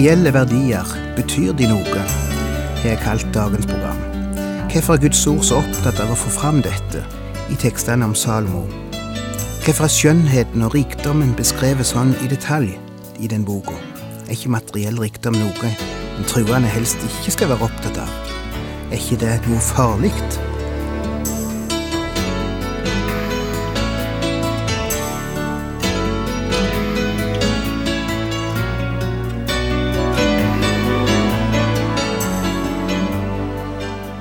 Materielle verdier, betyr de noe? har jeg kalt dagens program. Hvorfor er Guds ord så opptatt av å få fram dette i tekstene om Salmo? Hvorfor er skjønnheten og rikdommen beskrevet sånn i detalj i den boka? Er ikke materiell rikdom noe en truende helst ikke skal være opptatt av? Er ikke det noe farlig?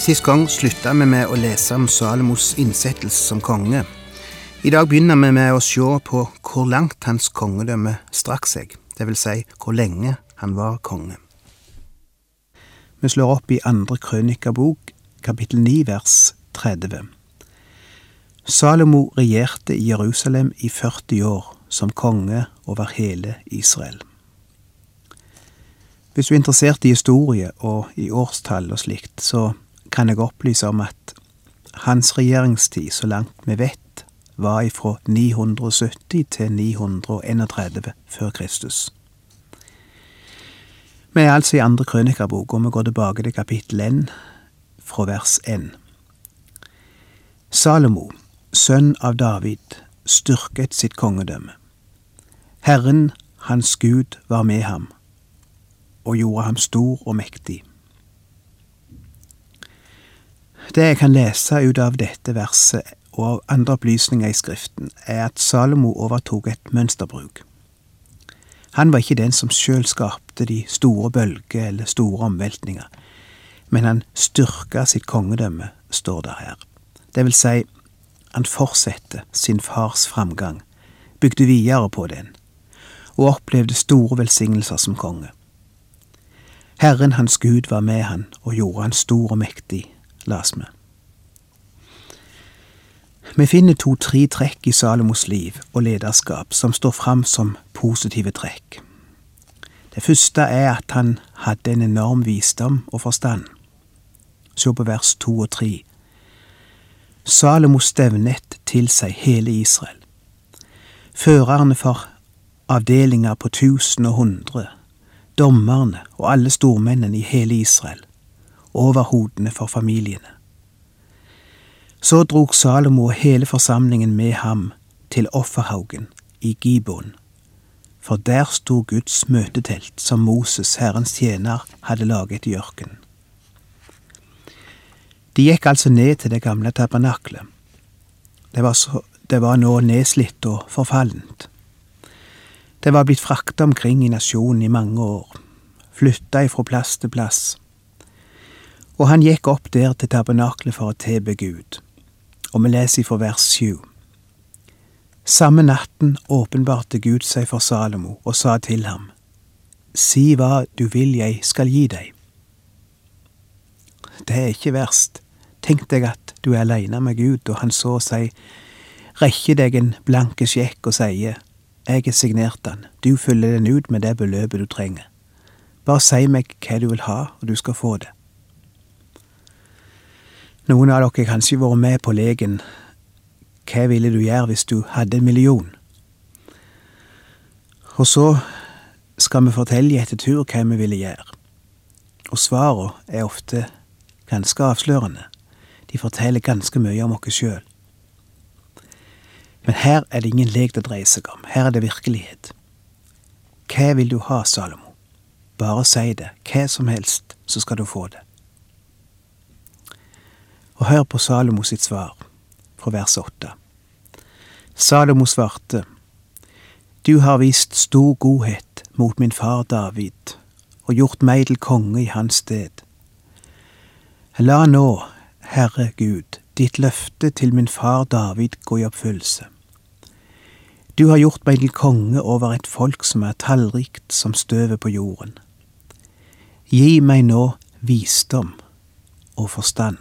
Sist gang slutta vi med å lese om Salomos innsettelse som konge. I dag begynner vi med å se på hvor langt hans kongedømme strakk seg, det vil si hvor lenge han var konge. Vi slår opp i andre krønikabok, kapittel 9, vers 30. Salomo regjerte i Jerusalem i 40 år som konge over hele Israel. Hvis du er interessert i historie og i årstall og slikt, så kan jeg opplyse om at hans regjeringstid, så langt vi vet, var ifra 970 til 931 før Kristus. Vi er altså i andre krønikerbok, og vi går tilbake til kapittel 1, fra vers 1. Salomo, sønn av David, styrket sitt kongedømme. Herren, hans Gud, var med ham og gjorde ham stor og mektig. Det jeg kan lese ut av dette verset og av andre opplysninger i Skriften, er at Salomo overtok et mønsterbruk. Han var ikke den som sjøl skapte de store bølger eller store omveltninger, men han styrka sitt kongedømme, står det her. Det vil si, han fortsatte sin fars framgang, bygde videre på den, og opplevde store velsignelser som konge. Herren hans Gud var med han og gjorde han stor og mektig, las vi. Vi finner to-tre trekk i Salomos liv og lederskap som står fram som positive trekk. Det første er at han hadde en enorm visdom og forstand. Se på vers to og tre. Salomo stevnet til seg hele Israel. Førerne for avdelinger på tusen og hundre, dommerne og alle stormennene i hele Israel, over hodene for familiene. Så drog Salomo og hele forsamlingen med ham til offerhaugen i Gibon, for der sto Guds møtetelt som Moses, Herrens tjener, hadde laget i ørkenen. De gikk altså ned til det gamle tabernaklet. Det var, så, det var nå nedslitt og forfallent. Det var blitt frakta omkring i nasjonen i mange år, flytta ifra plass til plass. Og han gikk opp der til tabernaklet for å tilbe Gud og vi leser fra vers sju. Samme natten åpenbarte Gud seg for Salomo og sa til ham, Si hva du vil jeg skal gi deg. Det er ikke verst. Tenk deg at du er aleine med Gud, og han så seg, rekker deg en blanke sjekk og sier, jeg har signert den, du fyller den ut med det beløpet du trenger. Bare si meg hva du vil ha, og du skal få det. Noen av dere kanskje vært med på leken Hva ville du gjøre hvis du hadde en million? Og så skal vi fortelle etter tur hva vi ville gjøre. Og svarene er ofte ganske avslørende. De forteller ganske mye om oss sjøl. Men her er det ingen lek det dreier seg om. Her er det virkelighet. Hva vil du ha, Salomo? Bare si det. Hva som helst, så skal du få det. Og hør på Salomo sitt svar, fra vers åtte. Salomo svarte, Du har vist stor godhet mot min far David og gjort meg til konge i hans sted. La nå, Herre Gud, ditt løfte til min far David gå i oppfyllelse. Du har gjort meg til konge over et folk som er tallrikt som støvet på jorden. Gi meg nå visdom og forstand,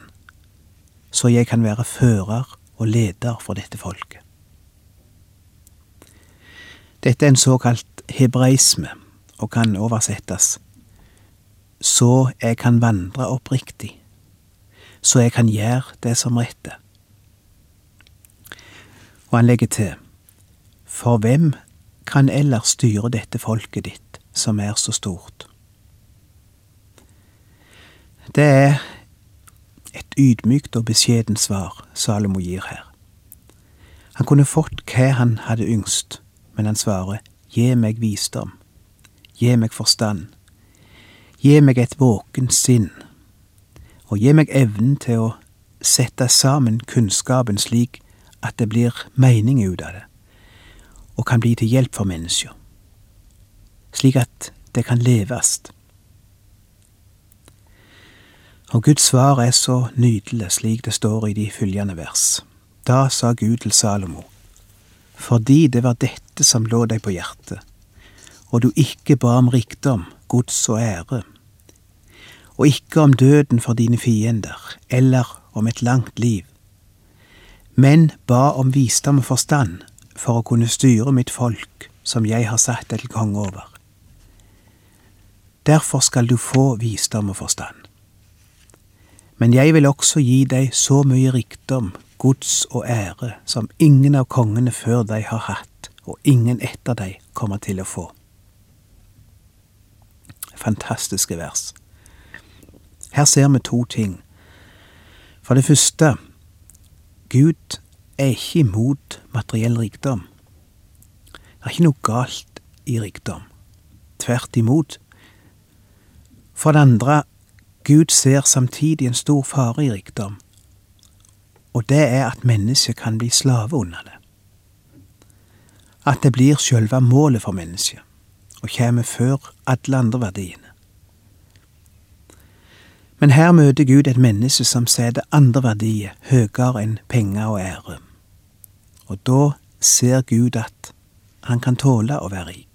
så jeg kan være fører og leder for dette folket. Dette er en såkalt hebraisme og kan oversettes så jeg kan vandre oppriktig, så jeg kan gjøre det som rette. Og han legger til, for hvem kan ellers styre dette folket ditt, som er så stort? Det er et ydmykt og beskjedent svar Salomo gir her. Han kunne fått hva han hadde yngst, men han svarer, gi meg visdom, gi meg forstand, gi meg et våkent sinn, og gi meg evnen til å sette sammen kunnskapen slik at det blir mening ut av det, og kan bli til hjelp for mennesker, slik at det kan leves. Og Guds svar er så nydelig slik det står i de følgende vers. Da sa Gud til Salomo, fordi det var dette som lå deg på hjertet, og du ikke ba om rikdom, gods og ære, og ikke om døden for dine fiender, eller om et langt liv, men ba om visdom og forstand for å kunne styre mitt folk, som jeg har satt deg til konge over. Derfor skal du få visdom og forstand. Men jeg vil også gi deg så mye rikdom, gods og ære som ingen av kongene før deg har hatt, og ingen etter deg kommer til å få. Fantastiske vers. Her ser vi to ting. For det første, Gud er ikke imot materiell rikdom. Det er ikke noe galt i rikdom. Tvert imot. For det andre, Gud ser samtidig en stor fare i rikdom, og det er at mennesket kan bli slave under det. At det blir sjølve målet for mennesket, og kommer før alle andre verdiene. Men her møter Gud et menneske som setter andre verdier høyere enn penger og ære. Og da ser Gud at han kan tåle å være rik.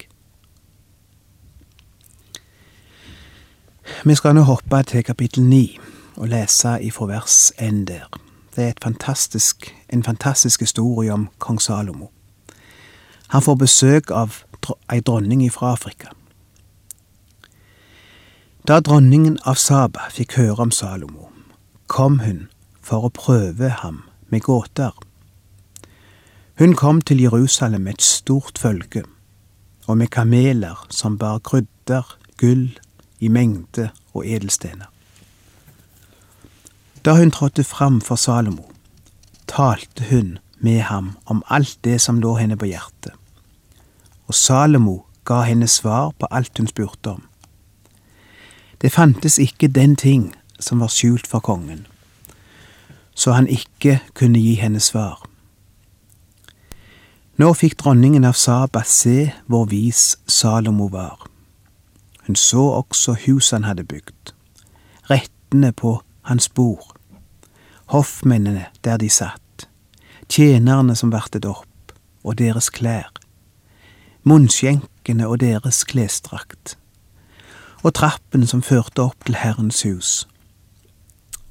Vi skal nå hoppe til kapittel ni og lese ifra vers én der. Det er fantastisk, en fantastisk historie om kong Salomo. Han får besøk av ei dronning fra Afrika. Da dronningen av Saba fikk høre om Salomo, kom hun for å prøve ham med gåter. Hun kom til Jerusalem med et stort følge, og med kameler som bar krydder, gull, i mengde og edelstener. Da hun trådte fram for Salomo, talte hun med ham om alt det som lå henne på hjertet, og Salomo ga henne svar på alt hun spurte om. Det fantes ikke den ting som var skjult for kongen, så han ikke kunne gi henne svar. Nå fikk dronningen av Saba se hvor vis Salomo var. Hun så også huset han hadde bygd, rettene på hans bord, hoffmennene der de satt, tjenerne som vartet opp, og deres klær, munnskjenkene og deres klesdrakt, og trappen som førte opp til Herrens hus.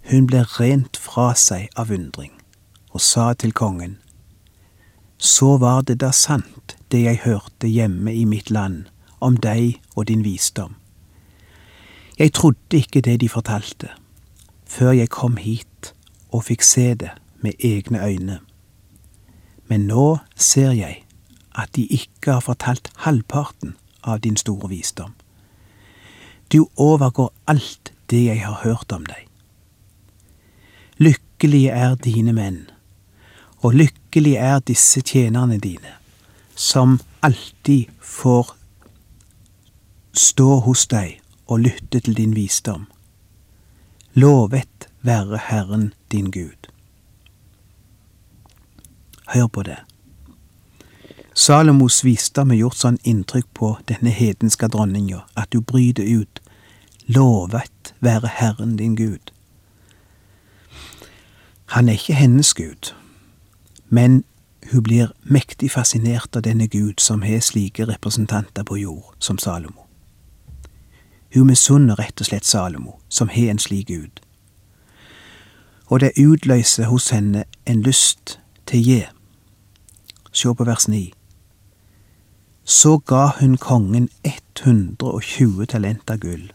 Hun ble rent fra seg av undring, og sa til kongen, Så var det da sant, det jeg hørte hjemme i mitt land, om deg og din visdom. Jeg trodde ikke det de fortalte, før jeg kom hit og fikk se det med egne øyne. Men nå ser jeg at de ikke har fortalt halvparten av din store visdom. Du overgår alt det jeg har hørt om deg. Lykkelige er dine menn, og lykkelige er disse tjenerne dine, som alltid får stå hos deg og lytte til din visdom. Lovet være Herren din Gud. Hør på det. Salomos visdom har gjort sånn inntrykk på denne hedenske dronninga at du bryter ut Lovet være Herren din Gud. Han er ikke hennes Gud, men hun blir mektig fascinert av denne Gud som har slike representanter på jord som Salomo. Hun misunner rett og slett Salomo, som har en slik Gud. Og det utløser hos henne en lyst til å gi. Se på vers 9. Så ga hun kongen 120 talenter gull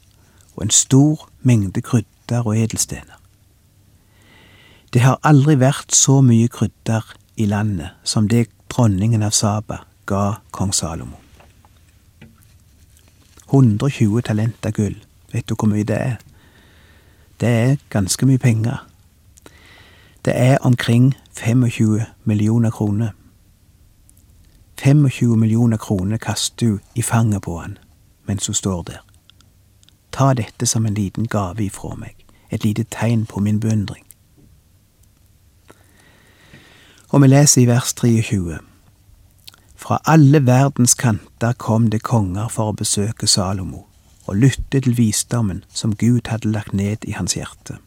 og en stor mengde krydder og edelstener. Det har aldri vært så mye krydder i landet som det dronningen av Saba ga kong Salomo. 120 talenter gull, vet du hvor mye det er? Det er ganske mye penger. Det er omkring 25 millioner kroner. 25 millioner kroner kaster du i fanget på han mens hun står der. Ta dette som en liten gave ifra meg, et lite tegn på min beundring. Og vi leser i vers 23. Fra alle verdens kanter kom det konger for å besøke Salomo og lytte til visdommen som Gud hadde lagt ned i hans hjerte.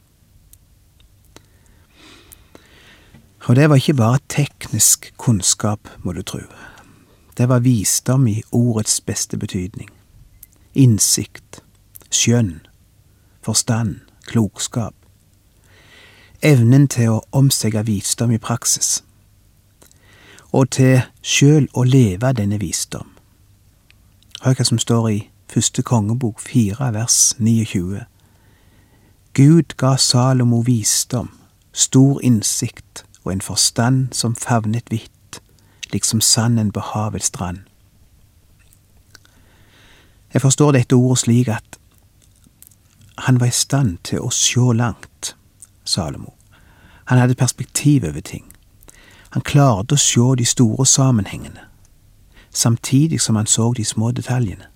Og det var ikke bare teknisk kunnskap, må du tro. Det var visdom i ordets beste betydning. Innsikt, skjønn, forstand, klokskap. Evnen til å omsette visdom i praksis. Og til sjøl å leve denne visdom. Hør hva som står i første kongebok fire vers 29. Gud ga Salomo visdom, stor innsikt og en forstand som favnet vidt liksom sanden på havets strand. Jeg forstår dette ordet slik at han var i stand til å sjå langt, Salomo. Han hadde perspektiv over ting. Han klarte å sjå de store sammenhengene, samtidig som han så de små detaljene.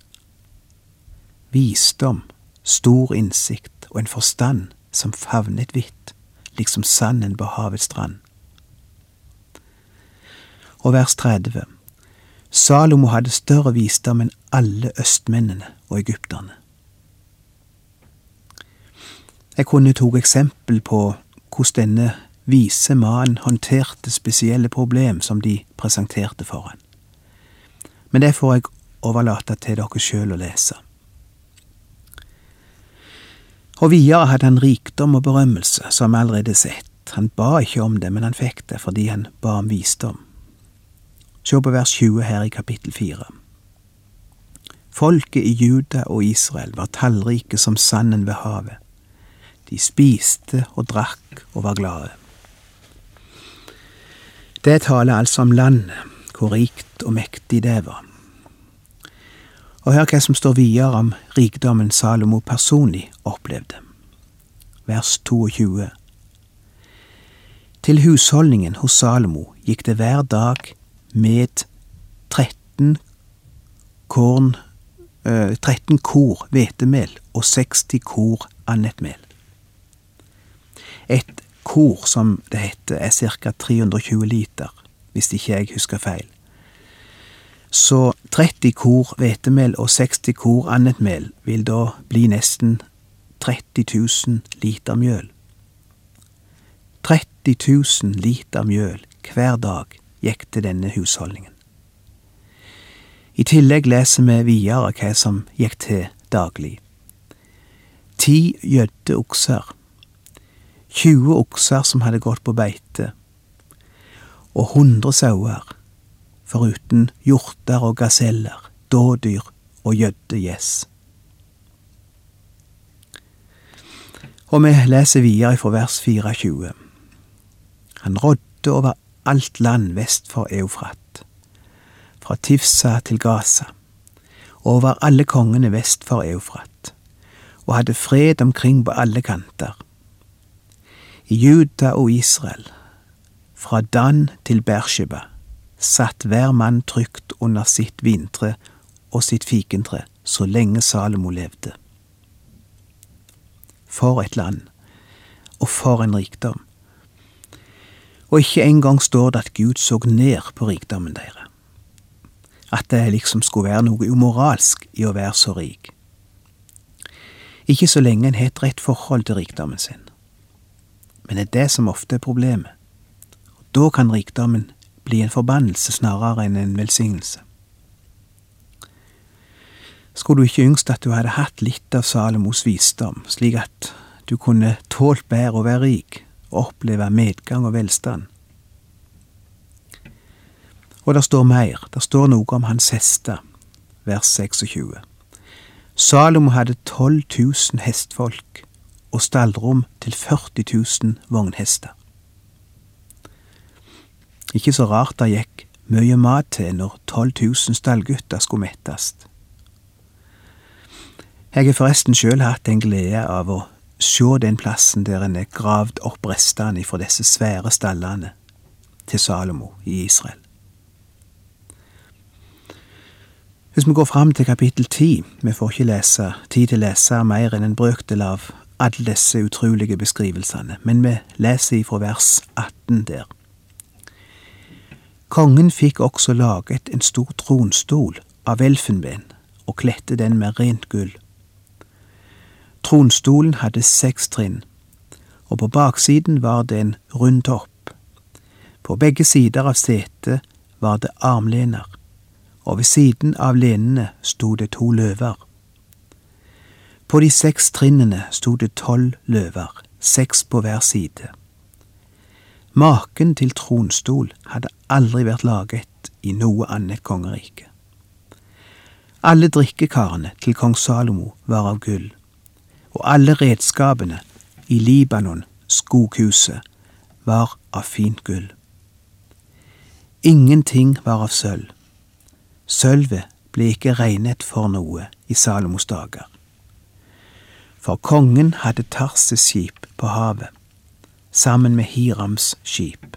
Visdom, stor innsikt og en forstand som favnet vidt, liksom sanden på havets strand og vers 30. Salomo hadde større visdom enn alle østmennene og egypterne. Jeg kunne tatt eksempel på hvordan denne vise mannen håndterte spesielle problem som de presenterte for han. Men det får jeg overlate til dere sjøl å lese. Og videre hadde han rikdom og berømmelse, som vi allerede sett. Han ba ikke om det, men han fikk det fordi han ba om visdom. Se på vers 20 her i kapittel 4. Folket i Juda og Israel var tallrike som sanden ved havet. De spiste og drakk og var glade. Det taler altså om landet, hvor rikt og mektig det var. Og hør hva som står videre om rikdommen Salomo personlig opplevde. Vers 22. Til husholdningen hos Salomo gikk det hver dag med 13 korn, eh, 13 kor hvetemel og 60 kor annet mel. Et kor, som det heter, er ca. 320 liter, hvis ikke jeg husker feil. Så 30 kor hvetemel og 60 kor annet mel vil da bli nesten 30 000 liter mjøl. 30 000 liter mjøl hver dag gikk til denne husholdningen. I tillegg leser vi videre hva som gikk til daglig. Ti gjødde okser, 20 okser som hadde gått på beite, og 100 sauer, foruten hjorter og gaseller, dådyr og gjøddegjess. Og vi leser videre fra vers 24. Han rådde over alt land vest for Eufrat, fra Tifsa til Gaza, over alle kongene vest for Eufrat, og hadde fred omkring på alle kanter. Juda og Israel, fra Dan til Bersheba, satt hver mann trygt under sitt vintre og sitt fikentre så lenge Salomo levde. For et land, og for en rikdom og ikke engang står det at Gud så ned på rikdommen deres. At det liksom skulle være noe umoralsk i å være så rik. Ikke så lenge en har et rett forhold til rikdommen sin. Men det er det som ofte er problemet. Og da kan rikdommen bli en forbannelse snarere enn en velsignelse. Skulle du ikke yngst at du hadde hatt litt av Salomos visdom, slik at du kunne tålt bedre å være rik og oppleve medgang og velstand? Og der står mer, der står noe om hans hester, vers 26. Salomo hadde 12 000 hestfolk og stallrom til 40 000 vognhester. Ikke så rart det gikk mye mat til når 12 000 stallgutter skulle mettes. Jeg har forresten sjøl hatt en glede av å sjå den plassen der en er gravd opp restene fra disse svære stallene til Salomo i Israel. Hvis vi går fram til kapittel ti, vi får ikke lese, tid til å lese mer enn en brøkdel av alle disse utrolige beskrivelsene, men vi leser ifra vers 18 der. Kongen fikk også laget en stor tronstol av elfenben og kledte den med rent gull. Tronstolen hadde seks trinn, og på baksiden var det en rund topp. På begge sider av setet var det armlener og ved siden av lenene sto det to løver. På de seks trinnene sto det tolv løver, seks på hver side. Maken til tronstol hadde aldri vært laget i noe annet kongerike. Alle drikkekarene til kong Salomo var av gull, og alle redskapene i Libanon, skoghuset, var av fint gull. Ingenting var av sølv Sølvet ble ikke regnet for noe i Salomos dager. For kongen hadde Tarses skip på havet, sammen med Hirams skip.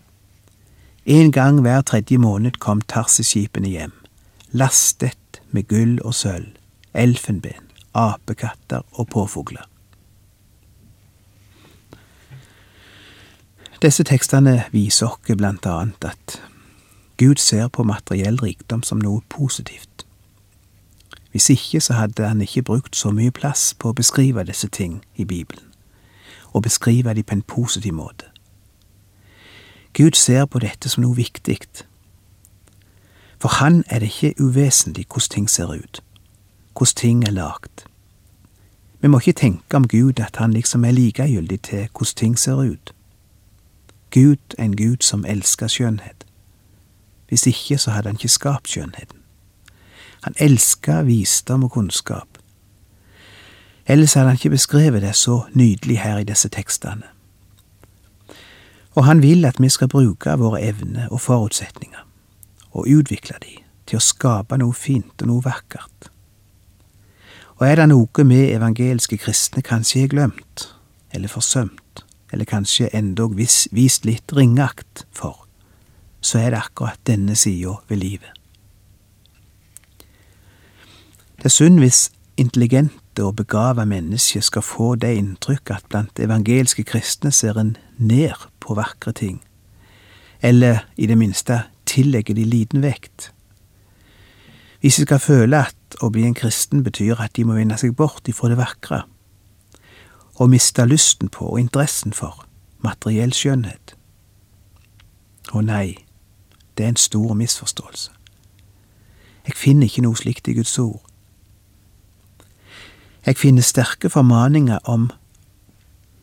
En gang hver tredje måned kom Tarses-skipene hjem, lastet med gull og sølv, elfenben, apekatter og påfugler. Disse tekstene viser oss blant annet at Gud ser på materiell rikdom som noe positivt. Hvis ikke så hadde han ikke brukt så mye plass på å beskrive disse ting i Bibelen, og beskrive de på en positiv måte. Gud ser på dette som noe viktig. For han er det ikke uvesentlig hvordan ting ser ut, hvordan ting er lagd. Vi må ikke tenke om Gud at han liksom er likegyldig til hvordan ting ser ut. Gud er en Gud som elsker skjønnhet. Hvis ikke, så hadde han ikke skapt skjønnheten. Han elska visdom og kunnskap. Ellers hadde han ikke beskrevet det så nydelig her i disse tekstene. Og han vil at vi skal bruke våre evner og forutsetninger, og utvikle de til å skape noe fint og noe vakkert. Og er det noe vi evangeliske kristne kanskje har glemt, eller forsømt, eller kanskje endog vist litt ringakt for, så er det akkurat denne sida ved livet. Det er synd hvis intelligente og begava mennesker skal få det inntrykk at blant evangelske kristne ser en ned på vakre ting, eller i det minste tillegger de liten vekt. Hvis de skal føle at å bli en kristen betyr at de må vende seg bort ifra det vakre, og miste lysten på og interessen for materiell skjønnhet. Å nei, det er en stor misforståelse. Jeg finner ikke noe slikt i Guds ord. Jeg finner sterke formaninger om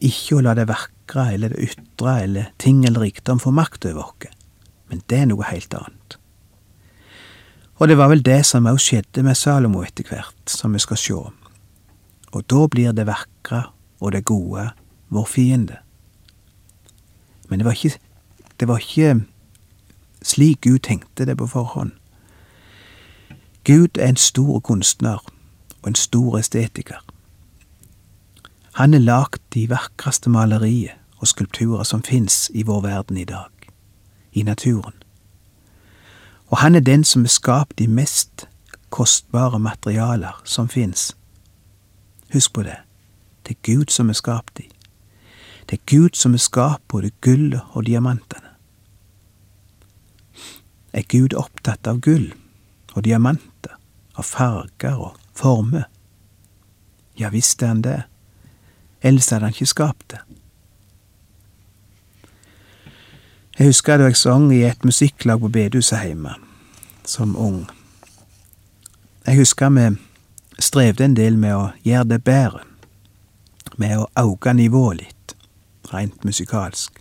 ikke å la det vakre eller det ytre eller ting eller rikdom få makt over oss, men det er noe helt annet. Og det var vel det som også skjedde med Salomo etter hvert, som vi skal sjå. Og da blir det vakre og det gode vår fiende. Men det var ikke, det var ikke slik Gud tenkte det på forhånd. Gud er en stor kunstner og en stor estetiker. Han har lagd de vakreste malerier og skulpturer som fins i vår verden i dag, i naturen. Og han er den som har skapt de mest kostbare materialer som fins. Husk på det, det er Gud som har skapt de. Det er Gud som har skapt både gullet og diamantene. Er Gud opptatt av gull og diamanter, av farger og former? Ja visst er han det, ellers hadde han ikke skapt det. Jeg husker da jeg sang i et musikklag på bedehuset hjemme, som ung. Jeg husker vi strevde en del med å gjøre det bedre, med å auke nivået litt, rent musikalsk.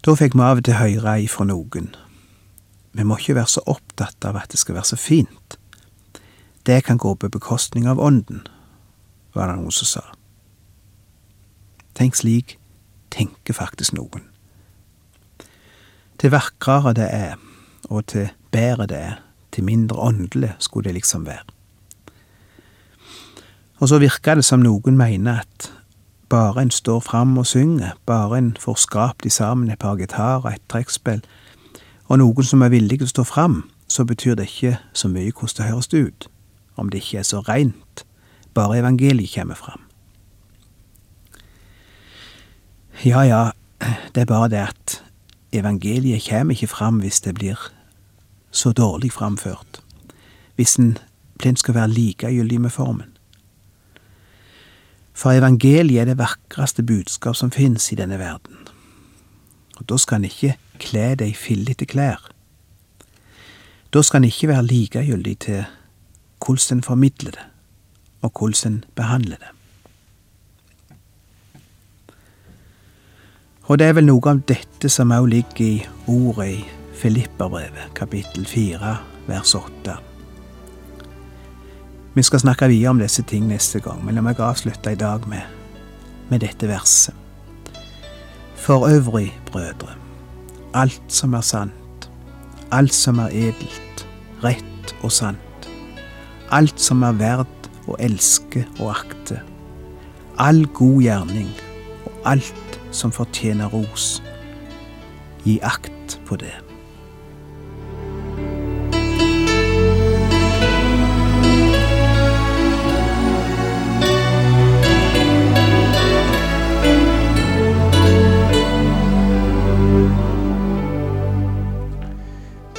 Da fikk vi av og til høre ifra noen. Vi må ikke være så opptatt av at det skal være så fint. Det kan gå på bekostning av ånden, var det noen som sa. Tenk slik tenker faktisk noen. Til vakrere det er, og til bedre det er, til mindre åndelig skulle det liksom være. Og så virker det som noen mener at bare en står fram og synger, bare en får skrapt de sammen et par gitarer, et trekkspill, og noen som er villig til å stå fram, så betyr det ikke så mye hvordan det høres ut, om det ikke er så reint, bare evangeliet kommer fram. Ja, ja, det er bare det at evangeliet kommer ikke fram hvis det blir så dårlig framført, hvis en blindt skal være likegyldig med formen. For evangeliet er det vakreste budskap som finnes i denne verden. Og da skal en ikke kle deg i fillete klær. Da skal en ikke være likegyldig til hvordan en formidler det, og hvordan en behandler det. Og det er vel noe av dette som òg ligger i ordet i Filipperbrevet, kapittel fire, vers åtte. Vi skal snakke videre om disse ting neste gang, men la meg avslutte i dag med, med dette verset. For øvrig, brødre, alt som er sant, alt som er edelt, rett og sant, alt som er verd å elske og akte, all god gjerning og alt som fortjener ros, gi akt på det.